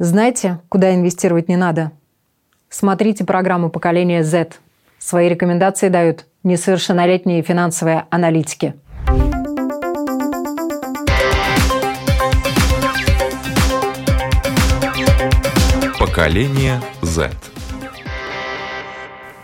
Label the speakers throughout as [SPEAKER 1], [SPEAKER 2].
[SPEAKER 1] Знаете, куда инвестировать не надо? Смотрите программу поколения Z. Свои рекомендации дают несовершеннолетние финансовые аналитики.
[SPEAKER 2] Поколение Z.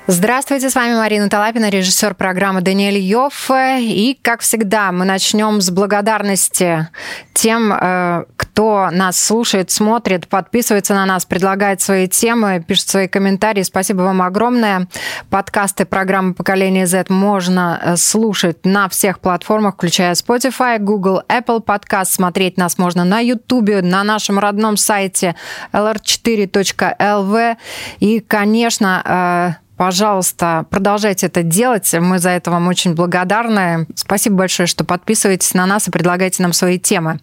[SPEAKER 1] Здравствуйте, с вами Марина Талапина, режиссер программы Даниэль Йофф. И, как всегда, мы начнем с благодарности тем, э, кто нас слушает, смотрит, подписывается на нас, предлагает свои темы, пишет свои комментарии. Спасибо вам огромное. Подкасты программы «Поколение Z» можно э, слушать на всех платформах, включая Spotify, Google, Apple Podcast. Смотреть нас можно на YouTube, на нашем родном сайте lr4.lv. И, конечно, э, Пожалуйста, продолжайте это делать. Мы за это вам очень благодарны. Спасибо большое, что подписываетесь на нас и предлагаете нам свои темы.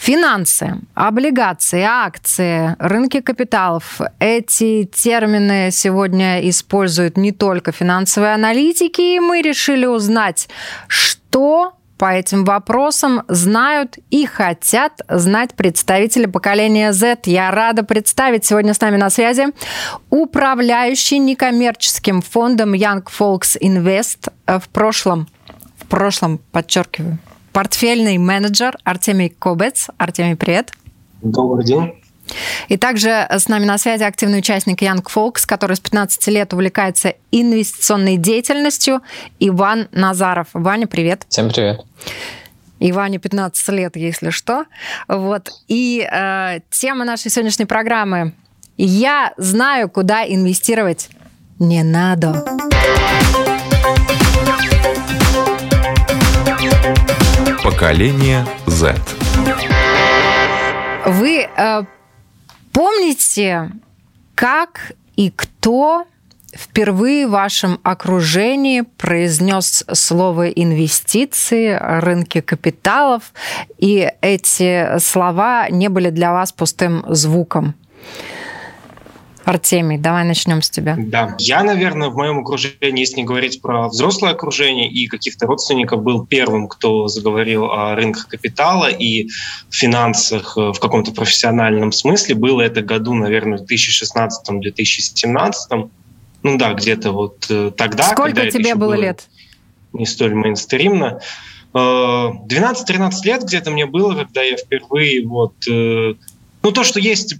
[SPEAKER 1] Финансы, облигации, акции, рынки капиталов. Эти термины сегодня используют не только финансовые аналитики, и мы решили узнать, что по этим вопросам знают и хотят знать представители поколения Z. Я рада представить сегодня с нами на связи управляющий некоммерческим фондом Young Folks Invest в прошлом, в прошлом, подчеркиваю, портфельный менеджер Артемий Кобец. Артемий, привет.
[SPEAKER 3] Добрый день.
[SPEAKER 1] И также с нами на связи активный участник Young Folks, который с 15 лет увлекается инвестиционной деятельностью, Иван Назаров. Ваня, привет.
[SPEAKER 4] Всем привет.
[SPEAKER 1] Иване 15 лет, если что. Вот. И э, тема нашей сегодняшней программы «Я знаю, куда инвестировать не надо».
[SPEAKER 2] Поколение Z.
[SPEAKER 1] Вы э, Помните, как и кто впервые в вашем окружении произнес слово инвестиции, рынки капиталов, и эти слова не были для вас пустым звуком? Артемий, давай начнем с тебя.
[SPEAKER 3] Да, я, наверное, в моем окружении, если не говорить про взрослое окружение и каких-то родственников, был первым, кто заговорил о рынках капитала и финансах э, в каком-то профессиональном смысле. Было это году, наверное, в 2016-2017. Ну да, где-то вот э, тогда.
[SPEAKER 1] Сколько тебе было, было лет?
[SPEAKER 3] Не столь мейнстримно. 12-13 э, лет где-то мне было, когда я впервые вот ну, то, что есть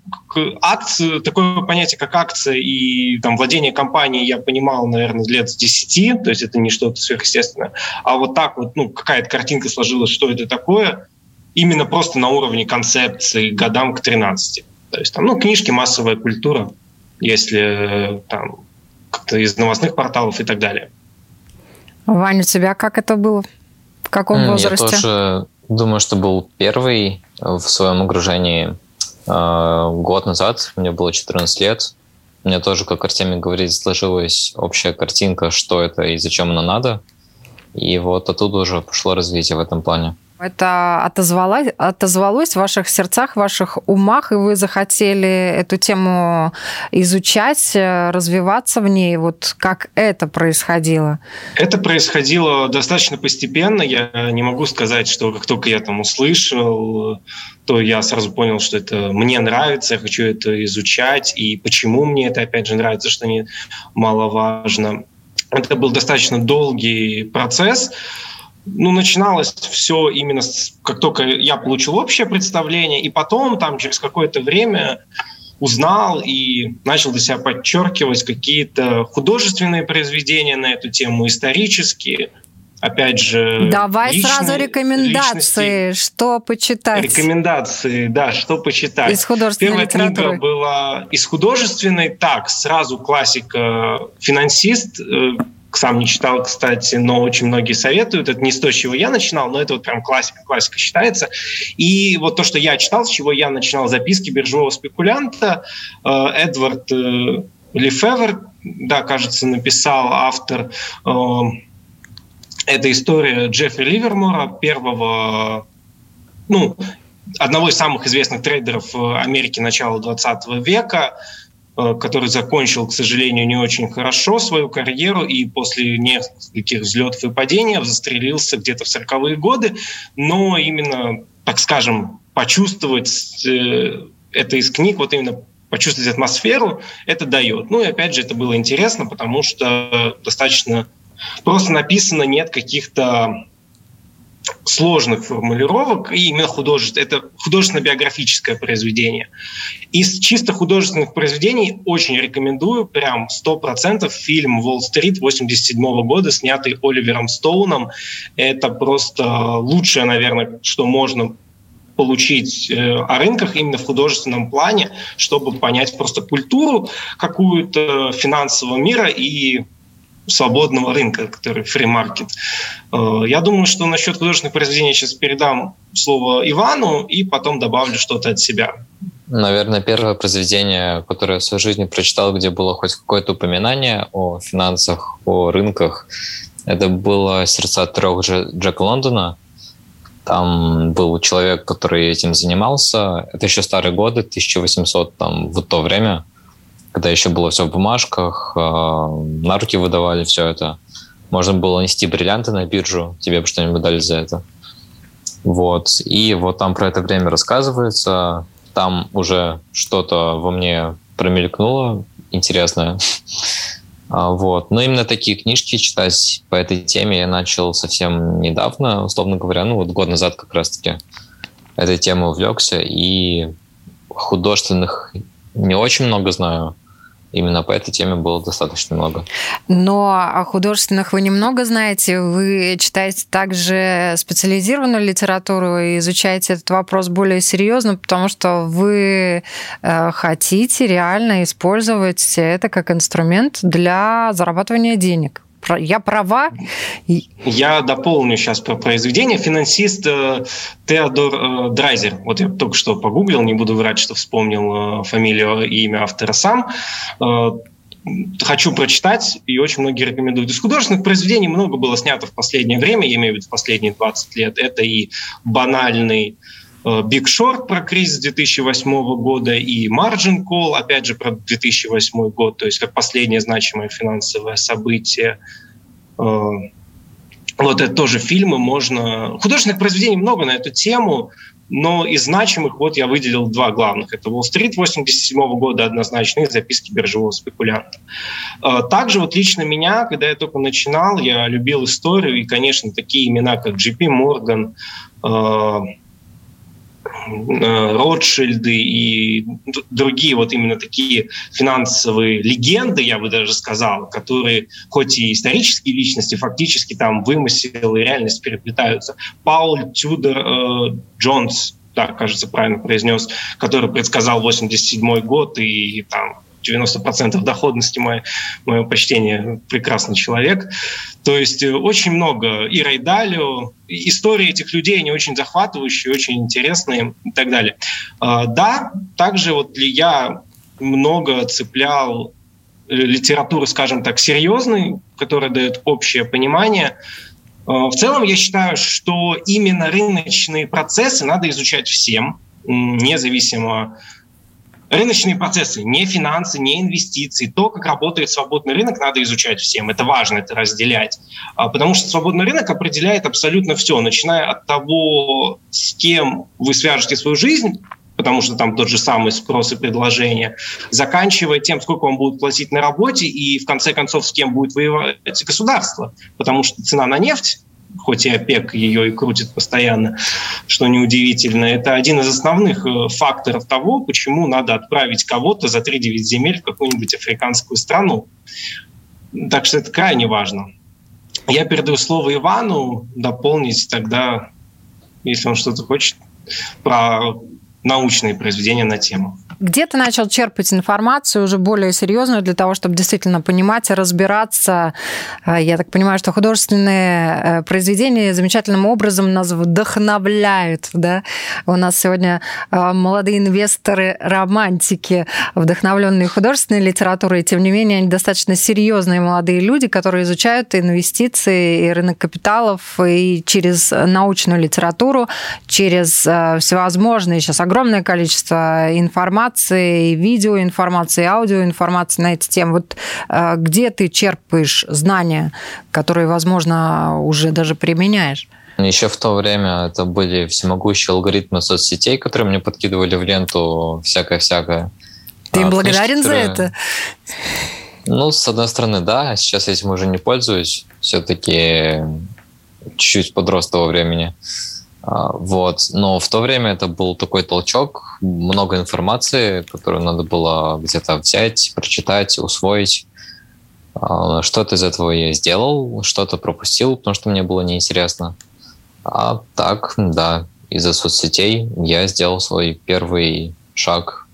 [SPEAKER 3] акции, такое понятие, как акция и там, владение компанией, я понимал, наверное, лет с 10, то есть это не что-то сверхъестественное. А вот так вот, ну, какая-то картинка сложилась, что это такое, именно просто на уровне концепции годам к 13. То есть там, ну, книжки, массовая культура, если там как-то из новостных порталов и так далее.
[SPEAKER 1] Ваня, у тебя как это было? В каком возрасте?
[SPEAKER 4] Я тоже думаю, что был первый в своем окружении год назад, мне было 14 лет, меня тоже, как Артемий говорит, сложилась общая картинка, что это и зачем оно надо. И вот оттуда уже пошло развитие в этом плане.
[SPEAKER 1] Это отозвалось, отозвалось в ваших сердцах, в ваших умах, и вы захотели эту тему изучать, развиваться в ней. Вот как это происходило?
[SPEAKER 3] Это происходило достаточно постепенно. Я не могу сказать, что как только я там услышал, то я сразу понял, что это мне нравится, я хочу это изучать, и почему мне это, опять же, нравится, что немаловажно. Это был достаточно долгий процесс, ну, начиналось все именно с, как только я получил общее представление, и потом, там, через какое-то время узнал и начал для себя подчеркивать какие-то художественные произведения на эту тему, исторические, опять же...
[SPEAKER 1] Давай личные, сразу рекомендации, личности. что почитать.
[SPEAKER 3] Рекомендации, да, что почитать.
[SPEAKER 1] Из художественной
[SPEAKER 3] Первая литературы. книга была из художественной, так, сразу классика «Финансист», э, сам не читал, кстати, но очень многие советуют. Это не с то, с чего я начинал, но это вот прям классика, классика считается. И вот то, что я читал, с чего я начинал записки биржевого спекулянта, э, Эдвард э, Лефевер, да, кажется, написал автор. Э, это история Джеффри Ливермора, первого, ну, одного из самых известных трейдеров Америки начала 20 века, который закончил, к сожалению, не очень хорошо свою карьеру и после нескольких взлетов и падений застрелился где-то в 40-е годы, но именно, так скажем, почувствовать э, это из книг, вот именно почувствовать атмосферу, это дает. Ну и опять же, это было интересно, потому что достаточно просто написано, нет каких-то сложных формулировок, и именно художественное. Это художественно-биографическое произведение. Из чисто художественных произведений очень рекомендую, прям 100% фильм «Уолл-стрит» 87 года, снятый Оливером Стоуном. Это просто лучшее, наверное, что можно получить э, о рынках именно в художественном плане, чтобы понять просто культуру какую-то финансового мира и свободного рынка, который free market. Э, я думаю, что насчет художественных произведений сейчас передам слово Ивану и потом добавлю что-то от себя.
[SPEAKER 4] Наверное, первое произведение, которое я в своей жизни прочитал, где было хоть какое-то упоминание о финансах, о рынках, это было «Сердца трех Джека Лондона». Там был человек, который этим занимался. Это еще старые годы, 1800, там, в то время – когда еще было все в бумажках, э, на руки выдавали все это. Можно было нести бриллианты на биржу, тебе бы что-нибудь дали за это. Вот. И вот там про это время рассказывается. Там уже что-то во мне промелькнуло интересное. А, вот. Но именно такие книжки читать по этой теме я начал совсем недавно, условно говоря, ну вот год назад как раз-таки этой темой увлекся. И художественных не очень много знаю, именно по этой теме было достаточно много.
[SPEAKER 1] Но художественных вы немного знаете, вы читаете также специализированную литературу и изучаете этот вопрос более серьезно, потому что вы э, хотите реально использовать это как инструмент для зарабатывания денег. Я права?
[SPEAKER 3] Я дополню сейчас про произведение. Финансист э, Теодор э, Драйзер. Вот я только что погуглил, не буду врать, что вспомнил э, фамилию и имя автора сам. Хочу прочитать, и очень многие рекомендуют. Из художественных произведений много было снято в последнее время, я имею в виду в последние 20 лет. Это и банальный Big Short про кризис 2008 года и Margin Call, опять же, про 2008 год, то есть как последнее значимое финансовое событие. Э, вот это тоже фильмы можно... Художественных произведений много на эту тему, но из значимых вот я выделил два главных. Это «Уолл-стрит» 87 года однозначно «Записки биржевого спекулянта». Э, также вот лично меня, когда я только начинал, я любил историю, и, конечно, такие имена, как Джи Морган, э, Э, Ротшильды и другие вот именно такие финансовые легенды, я бы даже сказал, которые хоть и исторические личности, фактически там вымысел и реальность переплетаются. Пауль Тюдор э, Джонс, да, кажется, правильно произнес, который предсказал 87 год и там 90% доходности, мое, мое почтение, прекрасный человек. То есть э, очень много и Райдалио, истории этих людей, они очень захватывающие, очень интересные и так далее. А, да, также вот я много цеплял э, литературу, скажем так, серьезной, которая дает общее понимание. А, в целом я считаю, что именно рыночные процессы надо изучать всем, независимо Рыночные процессы, не финансы, не инвестиции, то, как работает свободный рынок, надо изучать всем. Это важно, это разделять. А, потому что свободный рынок определяет абсолютно все, начиная от того, с кем вы свяжете свою жизнь, потому что там тот же самый спрос и предложение, заканчивая тем, сколько вам будут платить на работе, и в конце концов, с кем будет воевать государство. Потому что цена на нефть хоть и ОПЕК ее и крутит постоянно, что неудивительно, это один из основных э, факторов того, почему надо отправить кого-то за 3-9 земель в какую-нибудь африканскую страну. Так что это крайне важно. Я передаю слово Ивану дополнить тогда, если он что-то хочет, про научные произведения на тему.
[SPEAKER 1] Где ты начал черпать информацию уже более серьезную для того, чтобы действительно понимать и разбираться? Э, я так понимаю, что художественные э, произведения замечательным образом нас вдохновляют. Да? У нас сегодня э, молодые инвесторы, романтики, вдохновленные художественной литературой, тем не менее они достаточно серьезные молодые люди, которые изучают инвестиции и рынок капиталов и через научную литературу, через всевозможные, сейчас огромное количество информации, информации, видеоинформации, аудиоинформации на эти темы. Вот э, где ты черпаешь знания, которые, возможно, уже даже применяешь?
[SPEAKER 4] Еще в то время это были всемогущие алгоритмы соцсетей, которые мне подкидывали в ленту всякое-всякое.
[SPEAKER 1] Ты им а, благодарен книжки, которые... за это?
[SPEAKER 4] Ну, с одной стороны, да. Сейчас этим уже не пользуюсь. Все-таки чуть-чуть подрос того времени. А, вот. Но в то время это был такой толчок, много информации, которую надо было где-то взять, прочитать, усвоить. А, что-то из этого я сделал, что-то пропустил, потому что мне было неинтересно. А так, да, из-за соцсетей я сделал свой первый шаг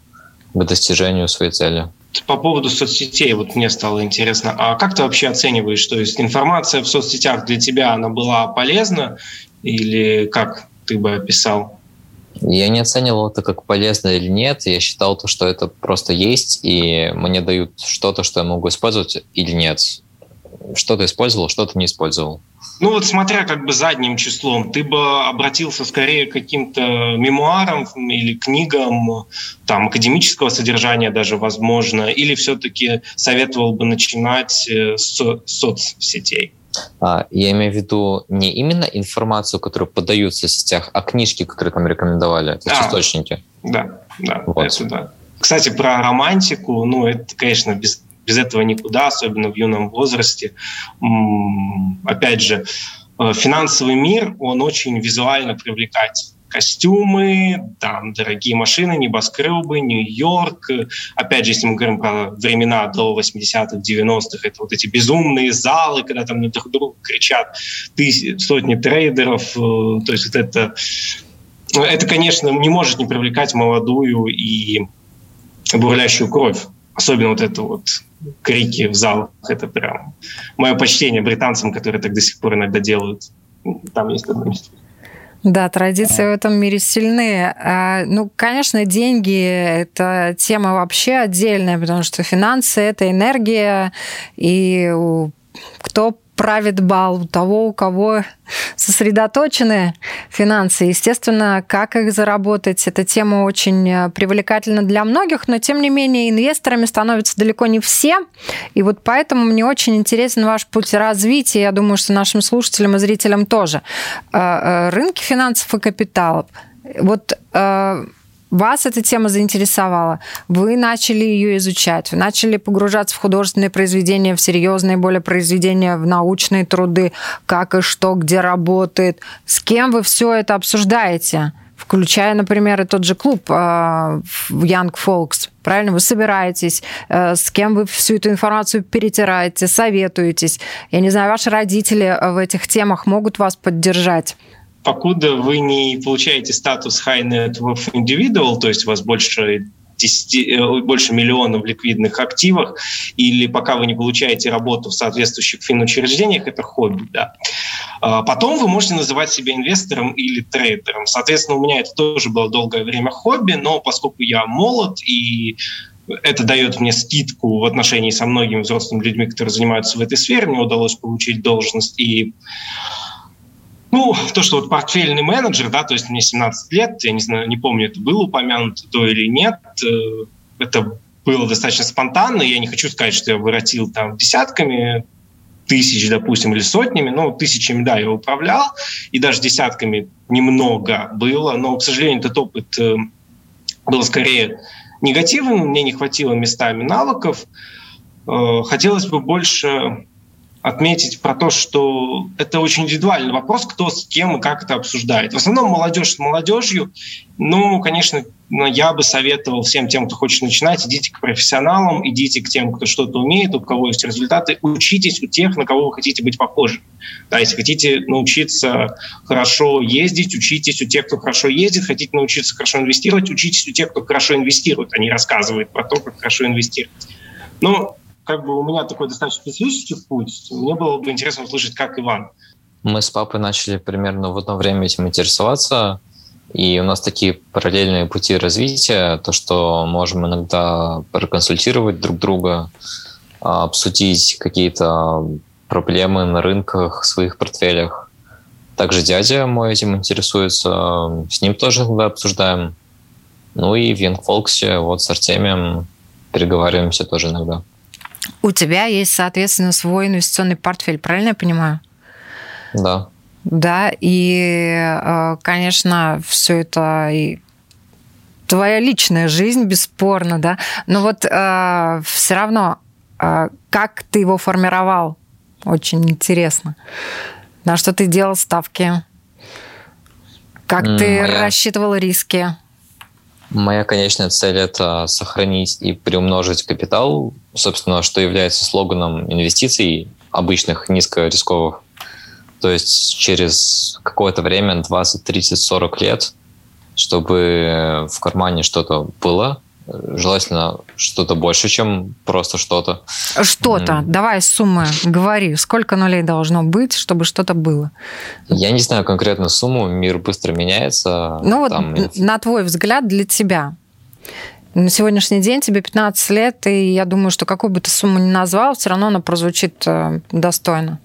[SPEAKER 4] к достижению своей цели.
[SPEAKER 3] По поводу соцсетей, вот мне стало интересно, а как ты вообще оцениваешь, что есть информация в соцсетях для тебя, она была полезна или как ты бы описал?
[SPEAKER 4] Я не оценивал это как полезно или нет. Я считал то, что это просто есть, и мне дают что-то, что я могу использовать или нет. Что-то использовал, что-то не использовал.
[SPEAKER 3] Ну вот смотря как бы задним числом, ты бы обратился скорее к каким-то мемуарам или книгам, там, академического содержания даже, возможно, или все-таки советовал бы начинать э, с соцсетей?
[SPEAKER 4] А, я имею в виду не именно информацию, которую подаются в сетях, а книжки, которые там рекомендовали, есть а, источники.
[SPEAKER 3] Да, да, вот. это да. Кстати, про романтику, ну, это, конечно, без, без этого никуда, особенно в юном возрасте. Опять же, э, финансовый мир, он очень визуально привлекательный костюмы, там дорогие машины, небоскребы, Нью-Йорк. Опять же, если мы говорим про времена до 80-х, 90-х, это вот эти безумные залы, когда там на друг друга кричат тысячи, сотни трейдеров. Э, то есть вот это, это, конечно, не может не привлекать молодую и бурлящую кровь. Особенно вот это вот крики в залах, это прям мое почтение британцам, которые так до сих пор иногда делают. Там есть одно место.
[SPEAKER 1] Да, традиции в этом мире сильные. А, ну, конечно, деньги – это тема вообще отдельная, потому что финансы – это энергия, и кто правит бал у того, у кого сосредоточены финансы. Естественно, как их заработать, эта тема очень э, привлекательна для многих, но тем не менее инвесторами становятся далеко не все. И вот поэтому мне очень интересен ваш путь развития. Я думаю, что нашим слушателям и зрителям тоже. Э, э, рынки финансов и капиталов. Вот вас эта тема заинтересовала, вы начали ее изучать, вы начали погружаться в художественные произведения, в серьезные более произведения, в научные труды, как и что, где работает, с кем вы все это обсуждаете, включая, например, и тот же клуб uh, Young Folks, правильно? Вы собираетесь, uh, с кем вы всю эту информацию перетираете, советуетесь. Я не знаю, ваши родители в этих темах могут вас поддержать?
[SPEAKER 3] Покуда вы не получаете статус High Net Worth Individual, то есть у вас больше 10, э, больше миллионов в ликвидных активах, или пока вы не получаете работу в соответствующих финучреждениях, это хобби, да. А потом вы можете называть себя инвестором или трейдером. Соответственно, у меня это тоже было долгое время хобби, но поскольку я молод и это дает мне скидку в отношении со многими взрослыми людьми, которые занимаются в этой сфере. Мне удалось получить должность и ну, то, что вот портфельный менеджер, да, то есть мне 17 лет, я не знаю, не помню, это было упомянуто то или нет, э, это было достаточно спонтанно, я не хочу сказать, что я воротил там десятками тысяч, допустим, или сотнями, но тысячами, да, я управлял, и даже десятками немного было, но, к сожалению, этот опыт э, был скорее негативным, мне не хватило местами навыков, э, хотелось бы больше отметить про то, что это очень индивидуальный вопрос, кто с кем и как это обсуждает. В основном молодежь с молодежью. Ну, конечно, я бы советовал всем тем, кто хочет начинать, идите к профессионалам, идите к тем, кто что-то умеет, у кого есть результаты, учитесь у тех, на кого вы хотите быть похожи. Да, если хотите научиться хорошо ездить, учитесь у тех, кто хорошо ездит, хотите научиться хорошо инвестировать, учитесь у тех, кто хорошо инвестирует, они рассказывают про то, как хорошо инвестировать. Но как бы у меня такой достаточно специфический путь. Мне было бы интересно услышать, как Иван.
[SPEAKER 4] Мы с папой начали примерно в одно время этим интересоваться, и у нас такие параллельные пути развития, то, что можем иногда проконсультировать друг друга, а, обсудить какие-то проблемы на рынках, своих портфелях. Также дядя мой этим интересуется, с ним тоже иногда обсуждаем. Ну и в Янгфолксе вот с Артемием переговариваемся тоже иногда.
[SPEAKER 1] У тебя есть, соответственно, свой инвестиционный портфель, правильно я понимаю?
[SPEAKER 4] Да.
[SPEAKER 1] да, и, э, конечно, все это и твоя личная жизнь, бесспорно, да, но вот э, все равно, э, как ты его формировал, очень интересно. На что ты делал ставки? Как mm, ты моя... рассчитывал риски?
[SPEAKER 4] Моя конечная цель – это сохранить и приумножить капитал, собственно, что является слоганом инвестиций обычных, низкорисковых. То есть через какое-то время, 20, 30, 40 лет, чтобы в кармане что-то было, желательно что-то больше, чем просто что-то.
[SPEAKER 1] Что-то. Mm. Давай суммы говори. Сколько нулей должно быть, чтобы что-то было?
[SPEAKER 4] Я не знаю конкретно сумму. Мир быстро меняется.
[SPEAKER 1] Ну вот Там... на твой взгляд для тебя. На сегодняшний день тебе 15 лет, и я думаю, что какую бы ты сумму ни назвал, все равно она прозвучит э, достойно.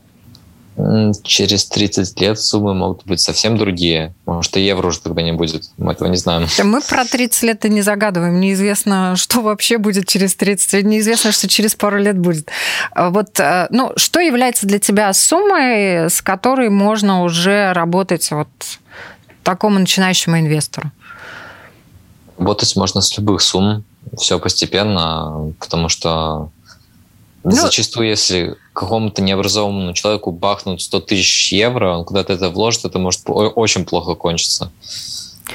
[SPEAKER 4] Через 30 лет суммы могут быть совсем другие. Может, и евро уже тогда не будет. Мы этого не знаем.
[SPEAKER 1] Мы про 30 лет и не загадываем. Неизвестно, что вообще будет через 30 лет. Неизвестно, что через пару лет будет. А вот, э, ну, что является для тебя суммой, с которой можно уже работать вот такому начинающему инвестору?
[SPEAKER 4] Работать можно с любых сумм. Все постепенно, потому что ну, Зачастую, если какому-то необразованному человеку бахнуть 100 тысяч евро, он куда-то это вложит, это может очень плохо кончиться.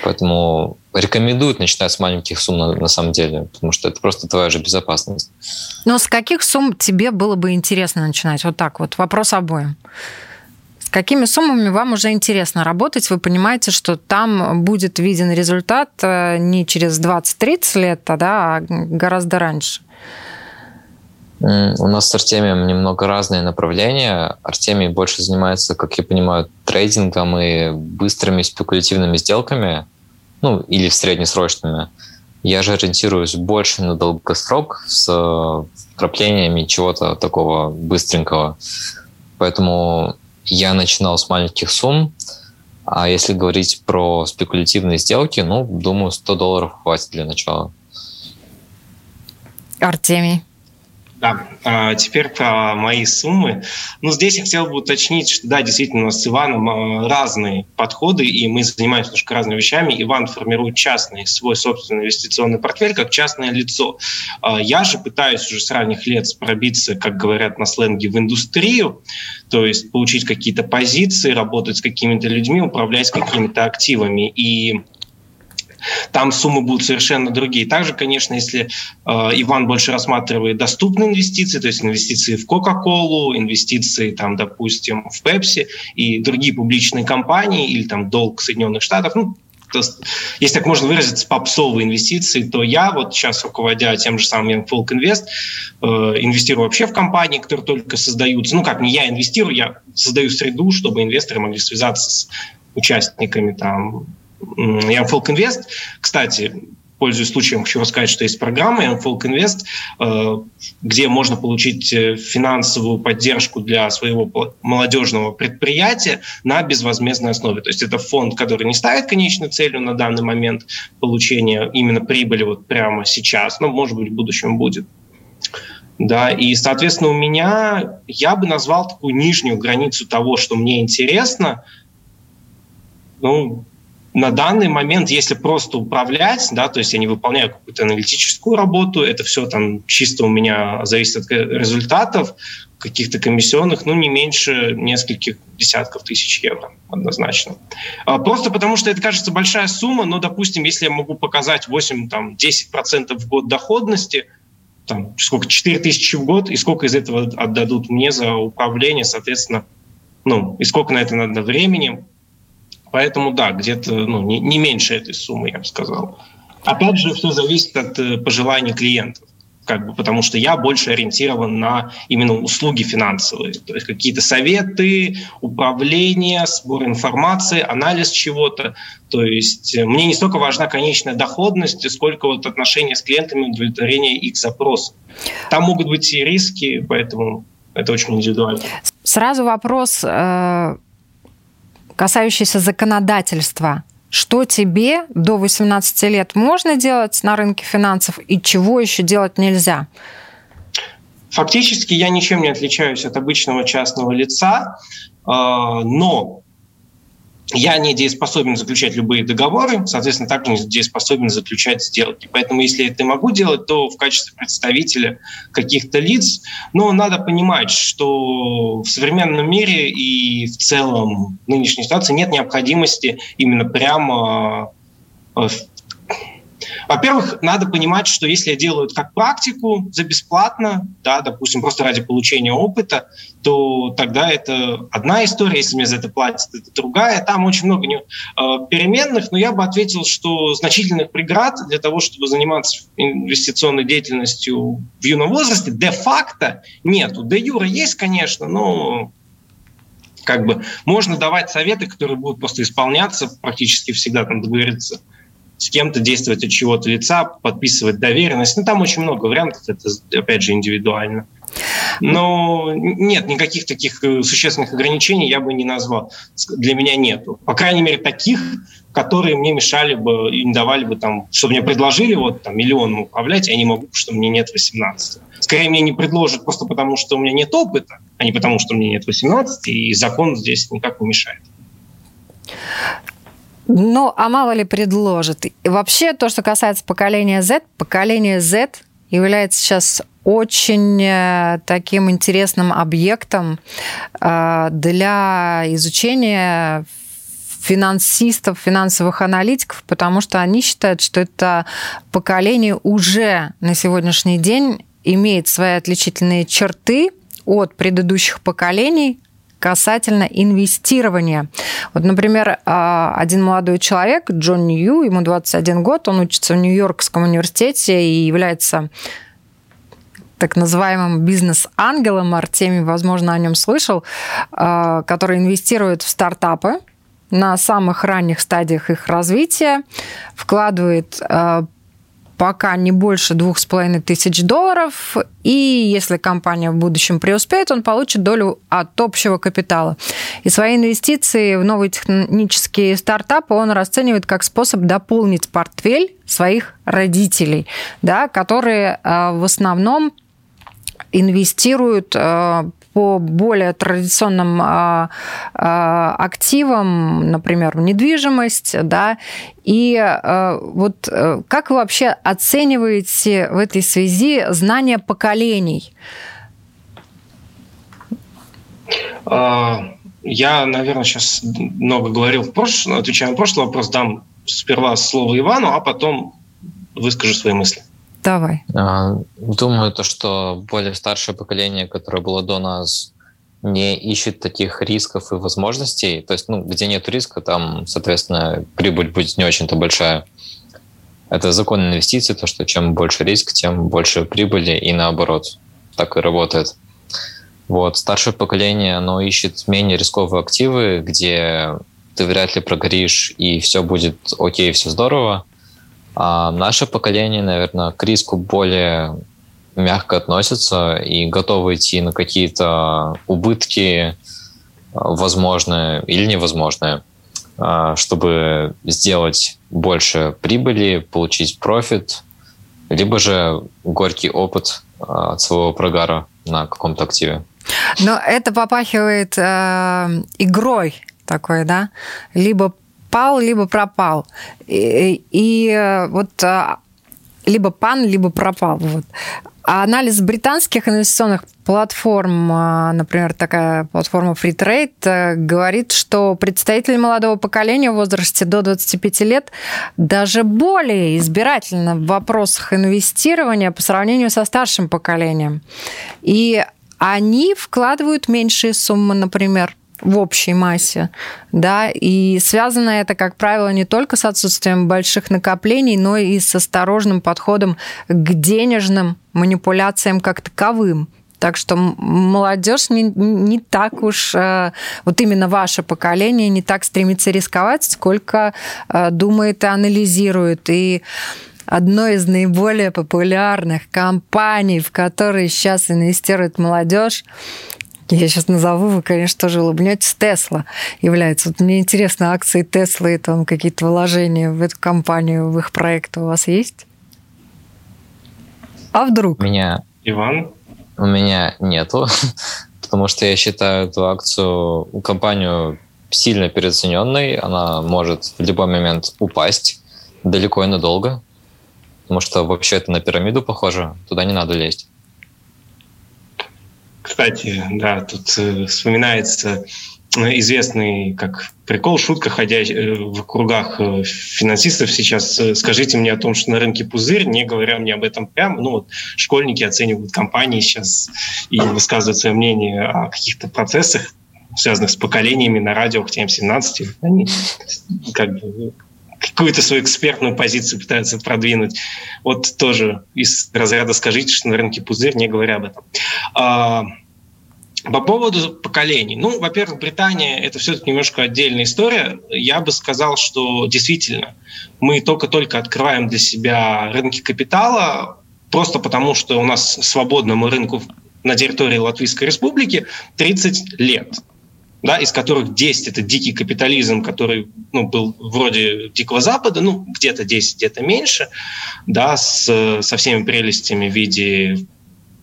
[SPEAKER 4] Поэтому рекомендуют начинать с маленьких сумм на, на самом деле, потому что это просто твоя же безопасность.
[SPEAKER 1] Но с каких сумм тебе было бы интересно начинать? Вот так вот, вопрос обоим. С какими суммами вам уже интересно работать? Вы понимаете, что там будет виден результат э, не через 20-30 лет, а, да, а гораздо раньше.
[SPEAKER 4] У нас с Артемием немного разные направления. Артемий больше занимается, как я понимаю, трейдингом и быстрыми спекулятивными сделками, ну, или среднесрочными. Я же ориентируюсь больше на долгосрок с вкраплениями чего-то такого быстренького. Поэтому я начинал с маленьких сумм, а если говорить про спекулятивные сделки, ну, думаю, 100 долларов хватит для начала.
[SPEAKER 1] Артемий.
[SPEAKER 3] Да, а теперь про мои суммы. Ну, здесь я хотел бы уточнить, что да, действительно, у нас с Иваном а, разные подходы, и мы занимаемся немножко разными вещами. Иван формирует частный, свой собственный инвестиционный портфель как частное лицо. А я же пытаюсь уже с ранних лет пробиться, как говорят на сленге, в индустрию, то есть получить какие-то позиции, работать с какими-то людьми, управлять какими-то активами. И там суммы будут совершенно другие. Также, конечно, если э, Иван больше рассматривает доступные инвестиции, то есть инвестиции в Кока-Колу, инвестиции, там, допустим, в Пепси и другие публичные компании, или там долг Соединенных Штатов, ну, то, если так можно выразиться, попсовые инвестиции, то я вот сейчас, руководя тем же самым Folk Invest, э, инвестирую вообще в компании, которые только создаются. Ну как, не я инвестирую, я создаю среду, чтобы инвесторы могли связаться с участниками там я Folk Invest, кстати, пользуясь случаем, хочу рассказать, что есть программа Folk Invest, э, где можно получить э, финансовую поддержку для своего молодежного предприятия на безвозмездной основе. То есть это фонд, который не ставит конечной целью на данный момент получения именно прибыли вот прямо сейчас, но, может быть, в будущем будет. Да, и, соответственно, у меня, я бы назвал такую нижнюю границу того, что мне интересно, ну, на данный момент, если просто управлять, да, то есть я не выполняю какую-то аналитическую работу, это все там чисто у меня зависит от результатов, каких-то комиссионных, ну, не меньше нескольких десятков тысяч евро, однозначно. А, просто потому что это кажется большая сумма, но, допустим, если я могу показать 8-10% в год доходности, там, сколько, 4 тысячи в год, и сколько из этого отдадут мне за управление, соответственно, ну, и сколько на это надо времени, Поэтому да, где-то ну, не, не меньше этой суммы, я бы сказал. Опять же, все зависит от э, пожеланий клиентов как бы, потому что я больше ориентирован на именно услуги финансовые, то есть какие-то советы, управление, сбор информации, анализ чего-то. То есть э, мне не столько важна конечная доходность, сколько вот отношения с клиентами, удовлетворение их запросов. Там могут быть и риски, поэтому это очень индивидуально.
[SPEAKER 1] Сразу вопрос э, касающийся законодательства. Что тебе до 18 лет можно делать на рынке финансов и чего еще делать нельзя?
[SPEAKER 3] Фактически я ничем не отличаюсь от обычного частного лица, а, но я не дееспособен заключать любые договоры, соответственно, также не дееспособен заключать сделки. Поэтому, если это могу делать, то в качестве представителя каких-то лиц. Но надо понимать, что в современном мире и в целом нынешней ситуации нет необходимости именно прямо э, во-первых, надо понимать, что если я делаю это как практику за бесплатно, да, допустим, просто ради получения опыта, то тогда это одна история, если мне за это платят, это другая. Там очень много э, переменных, но я бы ответил, что значительных преград для того, чтобы заниматься инвестиционной деятельностью в юном возрасте, де-факто нету. Де-юра есть, конечно, но как бы можно давать советы, которые будут просто исполняться практически всегда, там договориться с кем-то действовать от чего-то лица, подписывать доверенность. Ну, там очень много вариантов, это, опять же, индивидуально. Но нет, никаких таких э, существенных ограничений я бы не назвал. Для меня нету. По крайней мере, таких, которые мне мешали бы и не давали бы там, чтобы мне предложили вот там миллион управлять, я не могу, потому что мне нет 18. Скорее, мне не предложат просто потому, что у меня нет опыта, а не потому, что мне нет 18, и закон здесь никак не мешает.
[SPEAKER 1] Ну, а мало ли предложит. И вообще, то, что касается поколения Z, поколение Z является сейчас очень э, таким интересным объектом э, для изучения финансистов, финансовых аналитиков, потому что они считают, что это поколение уже на сегодняшний день имеет свои отличительные черты от предыдущих поколений, касательно инвестирования. Вот, например, а, один молодой человек, Джон Нью, ему 21 год, он учится в Нью-Йоркском университете и является так называемым бизнес-ангелом, Артемий, возможно, о нем слышал, а, который инвестирует в стартапы на самых ранних стадиях их развития, вкладывает а, пока не больше двух с половиной тысяч долларов, и если компания в будущем преуспеет, он получит долю от общего капитала. И свои инвестиции в новые технические стартапы он расценивает как способ дополнить портфель своих родителей, да, которые э, в основном инвестируют э, по более традиционным а, а, активам, например, недвижимость, да, и а, вот э, как вы вообще оцениваете в этой связи знания поколений?
[SPEAKER 3] Я, наверное, сейчас много говорил в прошлом, отвечая на прошлый вопрос, дам сперва слово Ивану, а потом выскажу свои мысли.
[SPEAKER 1] Давай.
[SPEAKER 4] А, думаю, то, что более старшее поколение, которое было до нас, не ищет таких рисков и возможностей. То есть, ну, где нет риска, там, соответственно, прибыль будет не очень-то большая. Это закон инвестиций, то, что чем больше риск, тем больше прибыли, и наоборот. Так и работает. Вот. Старшее поколение, оно ищет менее рисковые активы, где ты вряд ли прогоришь, и все будет окей, все здорово. А наше поколение, наверное, к риску более мягко относится и готовы идти на какие-то убытки, возможные или невозможные, а, чтобы сделать больше прибыли, получить профит, либо же горький опыт а, от своего прогара на каком-то активе.
[SPEAKER 1] Но это попахивает э, игрой такой, да? Либо пал, либо пропал. И, и э, вот э, либо пан, либо пропал. Вот. А анализ британских инвестиционных платформ, э, например, такая платформа FreeTrade, говорит, что представители молодого поколения в возрасте до 25 лет даже более избирательны в вопросах инвестирования по сравнению со старшим поколением. И они вкладывают меньшие суммы, например, в общей массе, да, и связано это, как правило, не только с отсутствием больших накоплений, но и с осторожным подходом к денежным манипуляциям как таковым. Так что молодежь не, не так уж, э, вот именно ваше поколение не так стремится рисковать, сколько э, думает и анализирует. И одной из наиболее популярных компаний, в которые сейчас инвестирует молодежь, я сейчас назову, вы, конечно, тоже улыбнетесь. Тесла является. Вот мне интересно, акции Теслы и там какие-то вложения в эту компанию, в их проект у вас есть? А вдруг?
[SPEAKER 4] У меня...
[SPEAKER 3] Иван?
[SPEAKER 4] У меня нету, потому что я считаю эту акцию, компанию сильно переоцененной, она может в любой момент упасть далеко и надолго, потому что вообще это на пирамиду похоже, туда не надо лезть.
[SPEAKER 3] Кстати, да, тут э, вспоминается э, известный как прикол, шутка, ходя э, в кругах финансистов сейчас. Скажите мне о том, что на рынке пузырь, не говоря мне об этом прямо. Ну вот школьники оценивают компании сейчас и высказывают свое мнение о каких-то процессах, связанных с поколениями на радио, хотя им 17, они как бы какую-то свою экспертную позицию пытаются продвинуть. Вот тоже из разряда «скажите, что на рынке пузырь», не говоря об этом. А, по поводу поколений. Ну, во-первых, Британия – это все-таки немножко отдельная история. Я бы сказал, что действительно мы только-только открываем для себя рынки капитала, просто потому что у нас свободному рынку на территории Латвийской Республики 30 лет да, из которых 10 это дикий капитализм, который ну, был вроде Дикого Запада, ну, где-то 10, где-то меньше, да, с, со всеми прелестями в виде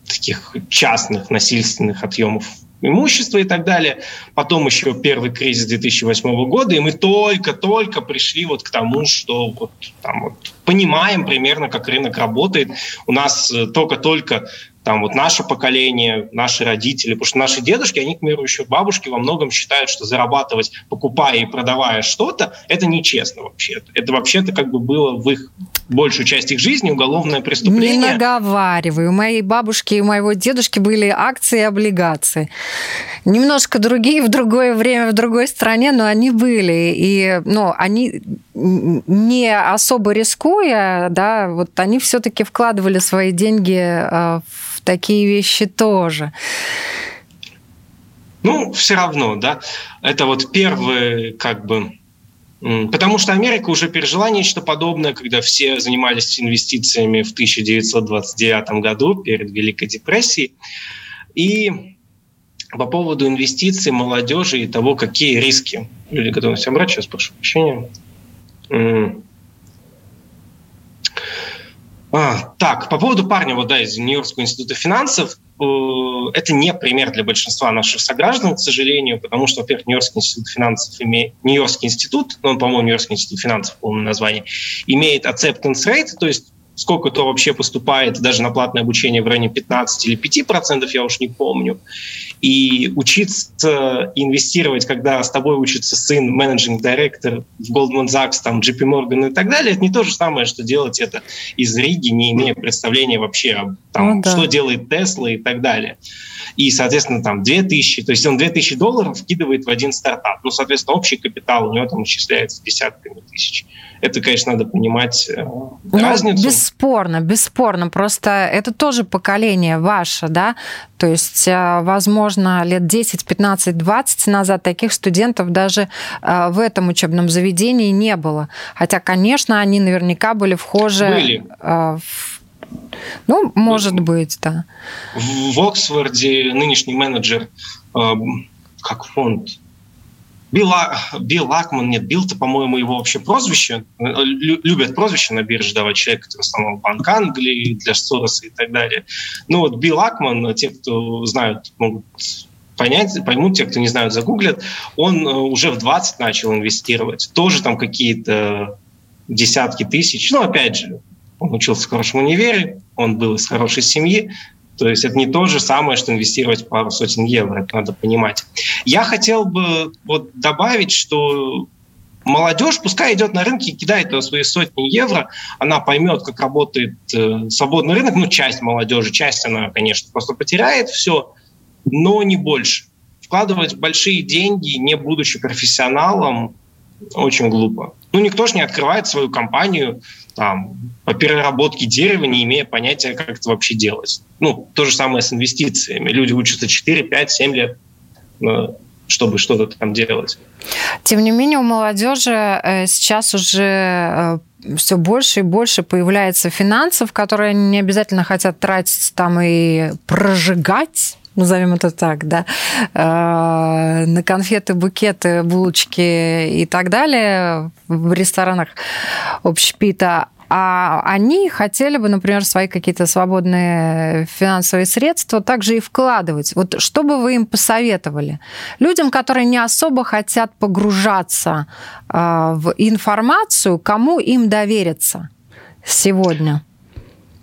[SPEAKER 3] таких частных насильственных отъемов имущества и так далее. Потом еще первый кризис 2008 года, и мы только-только пришли вот к тому, что вот, там, вот, понимаем примерно, как рынок работает. У нас э, только-только там вот наше поколение, наши родители, потому что наши дедушки, они, к примеру, еще бабушки во многом считают, что зарабатывать, покупая и продавая что-то, это нечестно вообще. Это вообще-то как бы было в их большую часть их жизни уголовное преступление.
[SPEAKER 1] Не наговаривай. У моей бабушки и у моего дедушки были акции и облигации. Немножко другие в другое время, в другой стране, но они были. И ну, они не особо рискуя, да, вот они все-таки вкладывали свои деньги э, в такие вещи тоже.
[SPEAKER 3] Ну, все равно, да. Это вот первый, как бы, Потому что Америка уже пережила нечто подобное, когда все занимались инвестициями в 1929 году перед Великой депрессией. И по поводу инвестиций молодежи и того, какие риски люди готовы себя брать, сейчас прошу прощения. А, так, по поводу парня вот, да, из Нью-Йоркского института финансов, э, это не пример для большинства наших сограждан, к сожалению, потому что, во-первых, Нью-Йоркский институт финансов имеет, Нью-Йоркский институт, ну, он, по-моему, Нью-Йоркский институт финансов, полное название, имеет acceptance rate, то есть сколько то вообще поступает даже на платное обучение в районе 15 или 5 процентов, я уж не помню. И учиться инвестировать, когда с тобой учится сын, менеджинг директор в Goldman Sachs, там, JP Morgan и так далее, это не то же самое, что делать это из Риги, не имея представления вообще, там, ну, да. что делает Тесла и так далее. И, соответственно, там 2000, то есть он 2000 долларов вкидывает в один стартап. Ну, соответственно, общий капитал у него там исчисляется десятками тысяч. Это, конечно, надо понимать э, ну, разницу.
[SPEAKER 1] Бесспорно, бесспорно. Просто это тоже поколение ваше, да? То есть, э, возможно, лет 10, 15, 20 назад таких студентов даже э, в этом учебном заведении не было. Хотя, конечно, они наверняка были вхожи были. в ну, может быть, да.
[SPEAKER 3] В Оксфорде нынешний менеджер, как фонд, Билл, Билл Лакман, нет, Билл-то, по-моему, его вообще прозвище, э, любят прозвище на бирже давать человек, который основал Банк Англии, для Сороса и так далее. Ну вот Билл Лакман, те, кто знают, могут понять, поймут, те, кто не знают, загуглят, он э, уже в 20 начал инвестировать. Тоже там какие-то десятки тысяч. Но опять же, он учился в хорошем универе, он был из хорошей семьи, то есть это не то же самое, что инвестировать пару сотен евро, это надо понимать. Я хотел бы вот добавить, что молодежь пускай идет на рынке и кидает свои сотни евро, она поймет, как работает э, свободный рынок, ну, часть молодежи, часть она, конечно, просто потеряет все, но не больше. Вкладывать большие деньги, не будучи профессионалом, очень глупо. Ну, никто же не открывает свою компанию там, по переработке дерева, не имея понятия, как это вообще делать. Ну, то же самое с инвестициями. Люди учатся 4, 5, 7 лет, э, чтобы что-то там делать.
[SPEAKER 1] Тем не менее, у молодежи э, сейчас уже э, все больше и больше появляется финансов, которые не обязательно хотят тратить там и прожигать назовем это так, да, э, на конфеты, букеты, булочки и так далее в ресторанах общепита, а они хотели бы, например, свои какие-то свободные финансовые средства также и вкладывать. Вот что бы вы им посоветовали? Людям, которые не особо хотят погружаться в информацию, кому им довериться сегодня?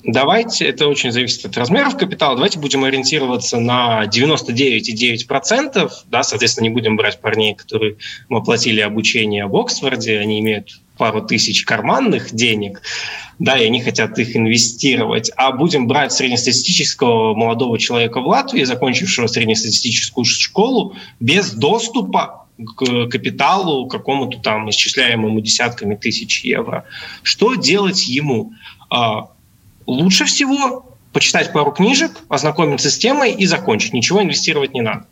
[SPEAKER 3] Давайте, это очень зависит от размеров капитала, давайте будем ориентироваться на 99,9%, да, соответственно, не будем брать парней, которые мы оплатили обучение в Оксфорде, они имеют пару тысяч карманных денег, да, и они хотят их инвестировать, а будем брать среднестатистического молодого человека в Латвии, закончившего среднестатистическую школу, без доступа к капиталу какому-то там исчисляемому десятками тысяч евро. Что делать ему? Лучше всего почитать пару книжек, ознакомиться с темой и закончить. Ничего инвестировать не надо.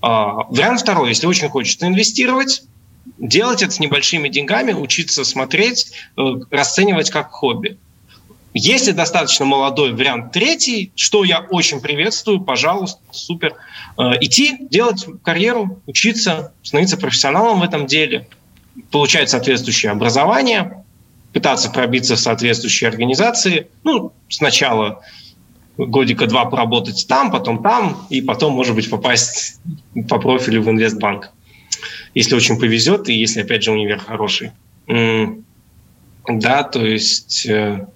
[SPEAKER 3] А, вариант второй. Если очень хочется инвестировать, делать это с небольшими деньгами, учиться смотреть, э, расценивать как хобби. Если достаточно молодой вариант третий, что я очень приветствую, пожалуйста, супер. Э, идти, делать карьеру, учиться, становиться профессионалом в этом деле, получать соответствующее образование, пытаться пробиться в соответствующие организации. Ну, сначала годика два поработать там, потом там, и потом, может быть, попасть по профилю в инвестбанк. Если очень повезет, и если, опять же, универ хороший. Да, то есть... Э,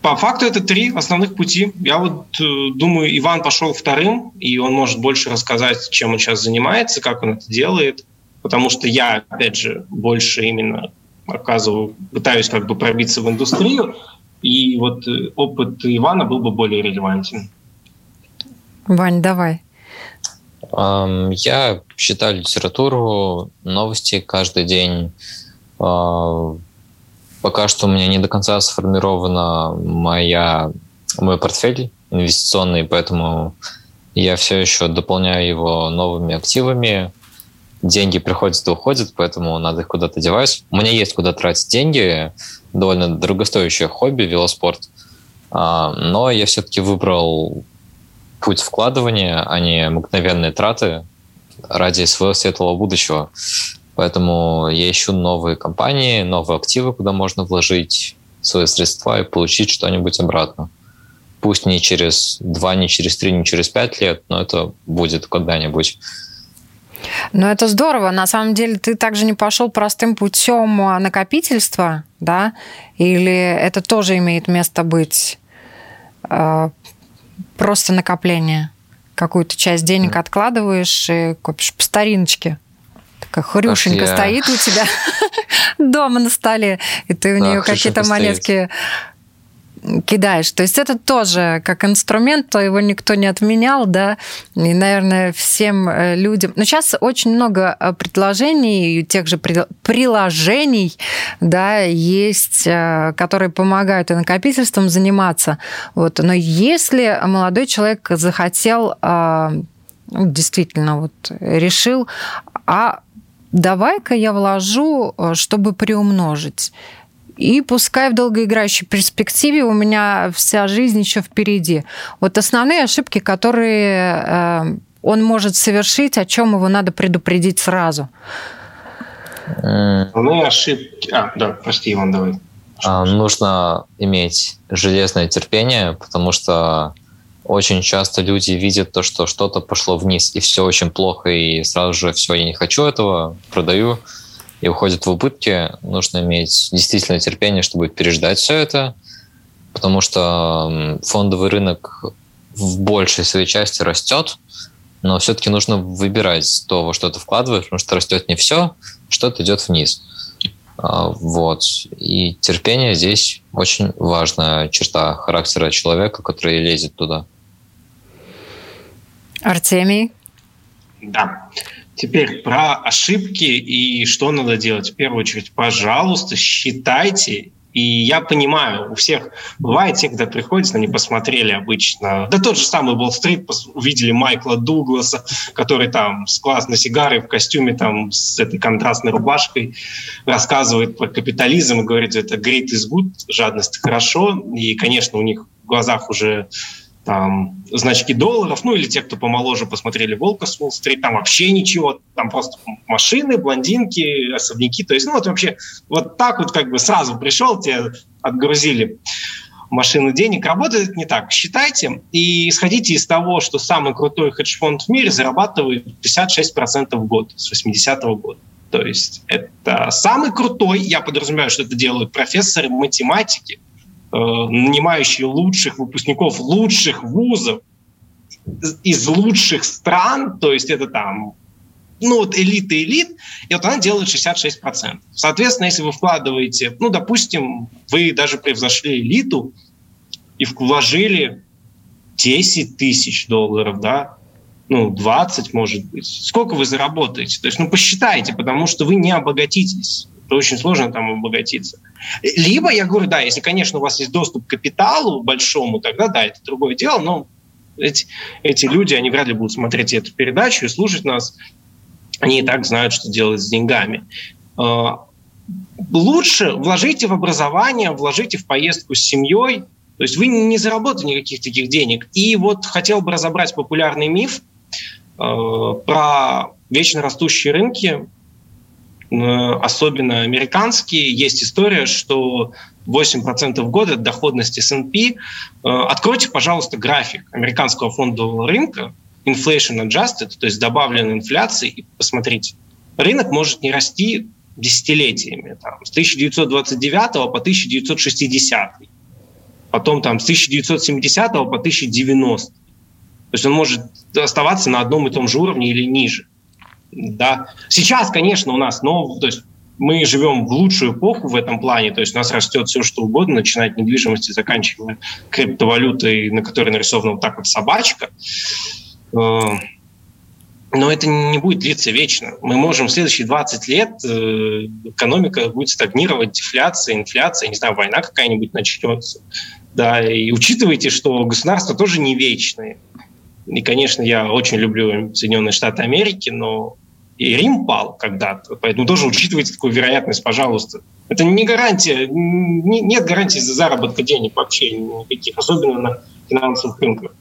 [SPEAKER 3] по факту это три основных пути. Я вот э, думаю, Иван пошел вторым, и он может больше рассказать, чем он сейчас занимается, как он это делает, потому что я, опять же, больше именно оказываю, пытаюсь как бы пробиться в индустрию, и вот э, опыт Ивана был бы более релевантен.
[SPEAKER 1] Вань, давай.
[SPEAKER 4] Я читаю литературу, новости каждый день. А, пока что у меня не до конца сформирована моя, мой портфель инвестиционный, поэтому я все еще дополняю его новыми активами деньги приходят и уходят, поэтому надо их куда-то девать. У меня есть куда тратить деньги, довольно дорогостоящее хобби, велоспорт. А, но я все-таки выбрал путь вкладывания, а не мгновенные траты ради своего светлого будущего. Поэтому я ищу новые компании, новые активы, куда можно вложить свои средства и получить что-нибудь обратно. Пусть не через два, не через три, не через пять лет, но это будет когда-нибудь.
[SPEAKER 1] Ну, это здорово. На самом деле, ты также не пошел простым путем а, накопительства, да? Или это тоже имеет место быть э, просто накопление? Какую-то часть денег откладываешь и копишь по стариночке. Такая хрюшенька я... стоит у тебя дома на столе, и ты у нее какие-то монетки кидаешь. То есть это тоже как инструмент, то его никто не отменял, да, и, наверное, всем э, людям... Но сейчас очень много э, предложений, тех же приложений, да, есть, э, которые помогают и накопительством заниматься. Вот. Но если молодой человек захотел, ну, действительно, вот решил, а давай-ка я вложу, чтобы приумножить. И пускай в долгоиграющей перспективе у меня вся жизнь еще впереди. Вот основные ошибки, которые э, он может совершить, о чем его надо предупредить сразу.
[SPEAKER 3] Основные ошибки. А, да, прости, Иван, давай.
[SPEAKER 4] А, нужно иметь железное терпение, потому что очень часто люди видят то, что что-то пошло вниз, и все очень плохо, и сразу же все, я не хочу этого, продаю и уходят в убытки, нужно иметь действительно терпение, чтобы переждать все это, потому что фондовый рынок в большей своей части растет, но все-таки нужно выбирать то, во что ты вкладываешь, потому что растет не все, что-то идет вниз. А, вот. И терпение здесь очень важная черта характера человека, который лезет туда.
[SPEAKER 1] Артемий?
[SPEAKER 3] Да. Теперь про ошибки и что надо делать. В первую очередь, пожалуйста, считайте и я понимаю, у всех бывает те, когда приходят, они посмотрели обычно. Да тот же самый Уолл-стрит, увидели Майкла Дугласа, который там с классной сигарой в костюме, там с этой контрастной рубашкой рассказывает про капитализм и говорит, это great is good, жадность хорошо. И, конечно, у них в глазах уже там, значки долларов, ну или те, кто помоложе посмотрели «Волка с Уолл-стрит», там вообще ничего, там просто машины, блондинки, особняки, то есть, ну вот вообще вот так вот как бы сразу пришел, тебе отгрузили машину денег, работает не так. Считайте и исходите из того, что самый крутой хедж-фонд в мире зарабатывает 56% в год с 80-го года. То есть это самый крутой, я подразумеваю, что это делают профессоры математики, нанимающие лучших выпускников лучших вузов из лучших стран, то есть это там ну вот элита элит, и вот она делает 66%. Соответственно, если вы вкладываете, ну, допустим, вы даже превзошли элиту и вложили 10 тысяч долларов, да, ну, 20, может быть. Сколько вы заработаете? То есть, ну, посчитайте, потому что вы не обогатитесь. Это очень сложно там обогатиться. Либо, я говорю, да, если, конечно, у вас есть доступ к капиталу большому, тогда да, это другое дело, но эти, эти люди, они вряд ли будут смотреть эту передачу и слушать нас. Они и так знают, что делать с деньгами. А, лучше вложите в образование, вложите в поездку с семьей. То есть вы не заработаете никаких таких денег. И вот хотел бы разобрать популярный миф, Э, про вечно растущие рынки, особенно американские, есть история, что 8% в год от доходности S&P. Э, откройте, пожалуйста, график американского фондового рынка, inflation adjusted, то есть добавленной инфляции, и посмотрите. Рынок может не расти десятилетиями, там, с 1929 по 1960, потом там, с 1970 по 1090. То есть он может оставаться на одном и том же уровне или ниже. Да. Сейчас, конечно, у нас, но то есть мы живем в лучшую эпоху в этом плане, то есть у нас растет все, что угодно, начиная от недвижимости, заканчивая криптовалютой, на которой нарисована вот так вот собачка. Э, но это не будет длиться вечно. Мы можем в следующие 20 лет э, экономика будет стагнировать, дефляция, инфляция, не знаю, война какая-нибудь начнется. Да, и учитывайте, что государства тоже не вечные. И, конечно, я очень люблю Соединенные Штаты Америки, но и Рим пал когда-то, поэтому тоже учитывайте такую вероятность, пожалуйста. Это не гарантия, не, нет гарантии за заработка денег вообще никаких, особенно на финансовых рынках.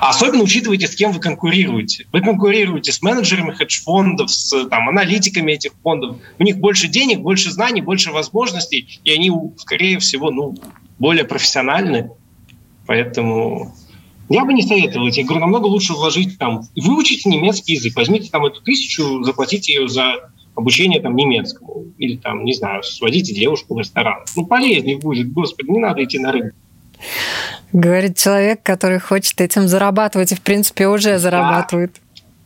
[SPEAKER 3] особенно учитывайте, с кем вы конкурируете. Вы конкурируете с менеджерами хедж-фондов, с там, аналитиками этих фондов. У них больше денег, больше знаний, больше возможностей, и они, скорее всего, ну, более профессиональны. Поэтому я бы не советовал. Я говорю, намного лучше вложить там, выучите немецкий язык, возьмите там эту тысячу, заплатите ее за обучение там немецкому. Или там, не знаю, сводите девушку в ресторан. Ну, полезнее будет, господи, не надо идти на рынок.
[SPEAKER 1] Говорит человек, который хочет этим зарабатывать и, в принципе, уже зарабатывает.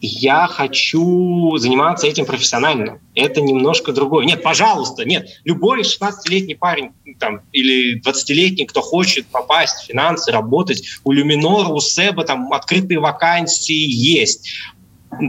[SPEAKER 3] Я хочу заниматься этим профессионально. Это немножко другое. Нет, пожалуйста, нет. Любой 16-летний парень там, или 20-летний, кто хочет попасть в финансы, работать, у Люминора, у Себа там открытые вакансии есть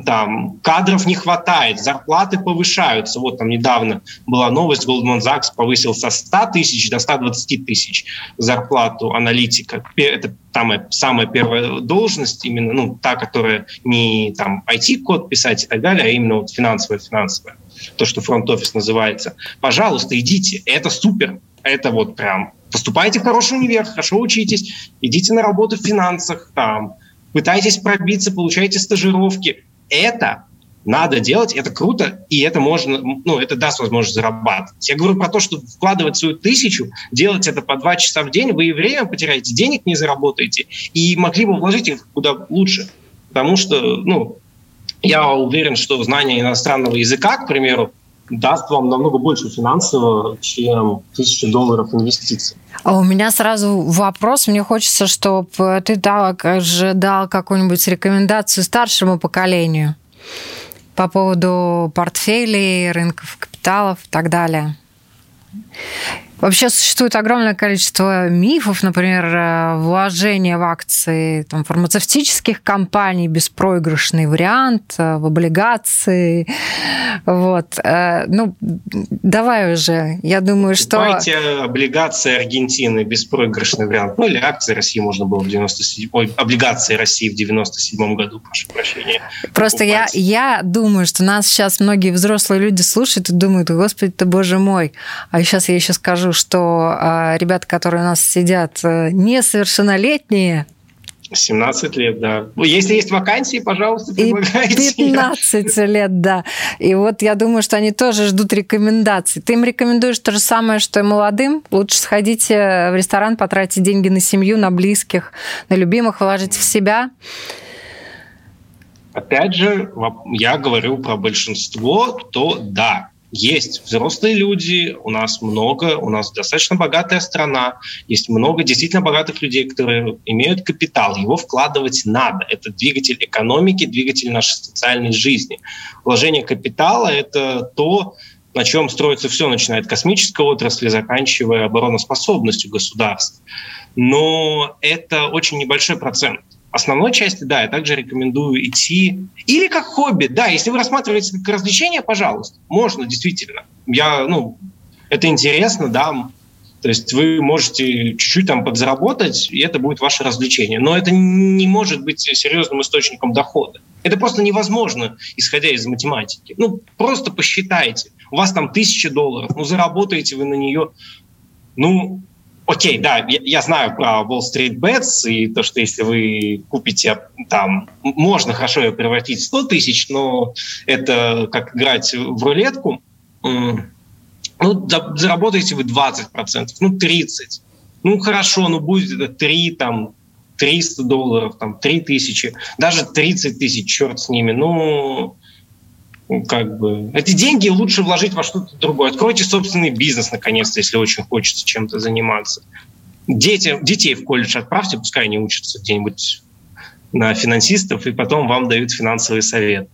[SPEAKER 3] там кадров не хватает, зарплаты повышаются. Вот там недавно была новость, Goldman Sachs повысил со 100 тысяч до 120 тысяч зарплату аналитика. Это самая, самая первая должность, именно ну, та, которая не там IT-код писать и так далее, а именно вот финансовая-финансовая, то, что фронт-офис называется. Пожалуйста, идите, это супер, это вот прям поступайте в хороший универ, хорошо учитесь, идите на работу в финансах, там, пытайтесь пробиться, получайте стажировки это надо делать, это круто, и это можно, ну, это даст возможность зарабатывать. Я говорю про то, что вкладывать свою тысячу, делать это по два часа в день, вы и время потеряете, денег не заработаете, и могли бы вложить их куда лучше. Потому что, ну, я уверен, что знание иностранного языка, к примеру, даст вам намного больше финансово, чем тысяча долларов инвестиций.
[SPEAKER 1] А у меня сразу вопрос. Мне хочется, чтобы ты дал, же дал какую-нибудь рекомендацию старшему поколению по поводу портфелей, рынков капиталов и так далее. Вообще существует огромное количество мифов, например, э, вложение в акции там, фармацевтических компаний, беспроигрышный вариант, э, в облигации. Вот. Э, ну, давай уже. Я думаю, что...
[SPEAKER 3] Давайте облигации Аргентины, беспроигрышный вариант. Ну, или акции России можно было в 97... Ой, облигации России в 97 году, прошу прощения.
[SPEAKER 1] Просто я, я думаю, что нас сейчас многие взрослые люди слушают и думают, господи ты, боже мой. А сейчас я еще скажу, что а, ребята, которые у нас сидят, э, несовершеннолетние,
[SPEAKER 3] 17 лет, да. Если есть вакансии, пожалуйста, предлагайте.
[SPEAKER 1] И 15 лет, да. И вот я думаю, что они тоже ждут рекомендаций. Ты им рекомендуешь то же самое, что и молодым? Лучше сходите в ресторан, потратите деньги на семью, на близких, на любимых, вложить в себя.
[SPEAKER 3] Опять же, я говорю про большинство, то да, есть взрослые люди, у нас много, у нас достаточно богатая страна, есть много действительно богатых людей, которые имеют капитал, его вкладывать надо. Это двигатель экономики, двигатель нашей социальной жизни. Вложение капитала – это то, на чем строится все, начиная от космической отрасли, заканчивая обороноспособностью государств. Но это очень небольшой процент основной части, да, я также рекомендую идти. Или как хобби, да, если вы рассматриваете как развлечение, пожалуйста, можно, действительно. Я, ну, это интересно, да, то есть вы можете чуть-чуть там подзаработать, и это будет ваше развлечение. Но это не может быть серьезным источником дохода. Это просто невозможно, исходя из математики. Ну, просто посчитайте. У вас там тысяча долларов, ну, заработаете вы на нее, ну, Окей, да, я, я знаю про Wall Street Bets и то, что если вы купите там, можно хорошо ее превратить в 100 тысяч, но это как играть в рулетку. Ну, заработаете вы 20%, ну, 30%. Ну, хорошо, ну, будет это 3, там, 300 долларов, там, 3 тысячи, даже 30 тысяч, черт с ними. Ну, как бы эти деньги лучше вложить во что-то другое. Откройте собственный бизнес, наконец-то, если очень хочется чем-то заниматься. Дети, детей в колледж отправьте, пускай они учатся где-нибудь на финансистов, и потом вам дают финансовый совет.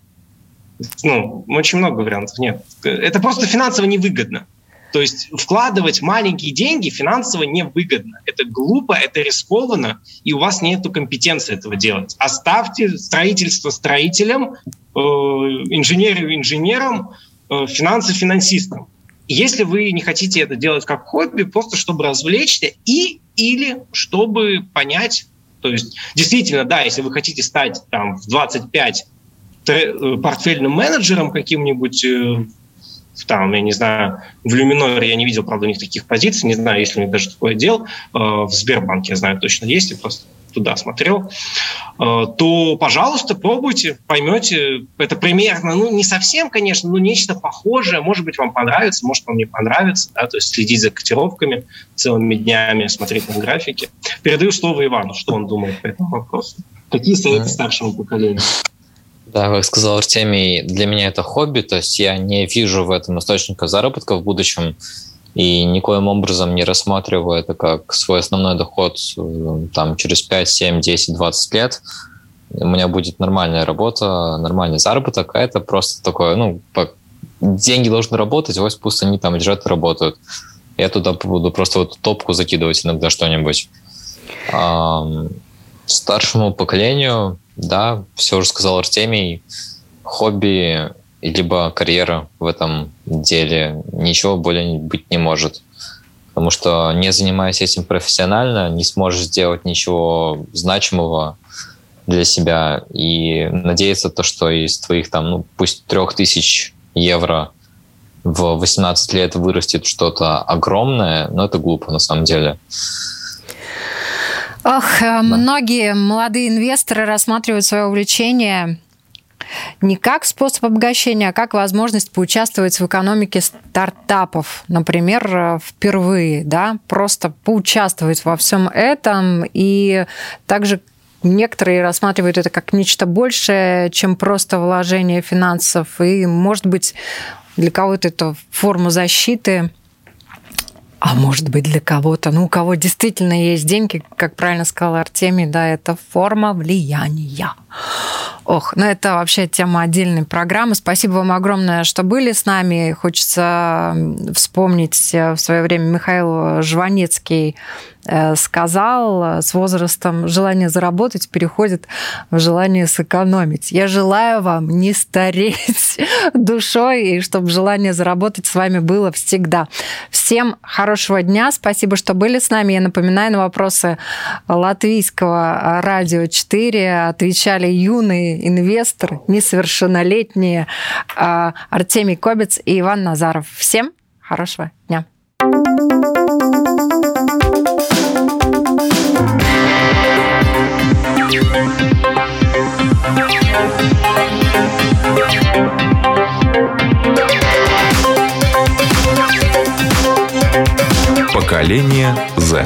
[SPEAKER 3] Ну, очень много вариантов. Нет, это просто финансово невыгодно. То есть вкладывать маленькие деньги финансово невыгодно. Это глупо, это рискованно, и у вас нет компетенции этого делать. Оставьте строительство строителям, э, инженерию инженерам, э, финансы финансистам. Если вы не хотите это делать как хобби, просто чтобы развлечься и или чтобы понять, то есть действительно, да, если вы хотите стать там в 25 э, портфельным менеджером каким-нибудь э, там, я не знаю, в Люминоре я не видел, правда, у них таких позиций, не знаю, есть ли у них даже такой отдел, э, в Сбербанке, я знаю, точно есть, я просто туда смотрел, э, то, пожалуйста, пробуйте, поймете. Это примерно, ну, не совсем, конечно, но нечто похожее. Может быть, вам понравится, может, вам не понравится. Да? То есть следить за котировками целыми днями, смотреть на графики. Передаю слово Ивану, что он думает по этому вопросу. Какие советы старшему поколению?
[SPEAKER 4] Да, как сказал Артемий, для меня это хобби, то есть я не вижу в этом источника заработка в будущем и никоим образом не рассматриваю это как свой основной доход э, там, через 5, 7, 10, 20 лет. У меня будет нормальная работа, нормальный заработок, а это просто такое, ну, деньги должны работать, вот пусть они там лежат и работают. Я туда буду просто вот топку закидывать иногда что-нибудь. Старшему поколению да, все уже сказал Артемий. Хобби либо карьера в этом деле ничего более быть не может. Потому что не занимаясь этим профессионально, не сможешь сделать ничего значимого для себя. И надеяться то, что из твоих там, ну, пусть трех тысяч евро в 18 лет вырастет что-то огромное, но это глупо на самом деле.
[SPEAKER 1] Ох, э, да. многие молодые инвесторы рассматривают свое увлечение не как способ обогащения, а как возможность поучаствовать в экономике стартапов, например, э, впервые, да, просто поучаствовать во всем этом и также Некоторые рассматривают это как нечто большее, чем просто вложение финансов. И, может быть, для кого-то это форма защиты а может быть для кого-то, ну у кого действительно есть деньги, как правильно сказал Артемий, да, это форма влияния. Ох, ну это вообще тема отдельной программы. Спасибо вам огромное, что были с нами. Хочется вспомнить э, в свое время Михаил Жванецкий сказал, с возрастом желание заработать переходит в желание сэкономить. Я желаю вам не стареть душой, и чтобы желание заработать с вами было всегда. Всем хорошего дня. Спасибо, что были с нами. Я напоминаю, на вопросы латвийского радио 4 отвечали юные инвесторы, несовершеннолетние а, Артемий Кобец и Иван Назаров. Всем хорошего дня.
[SPEAKER 2] Поколение Z.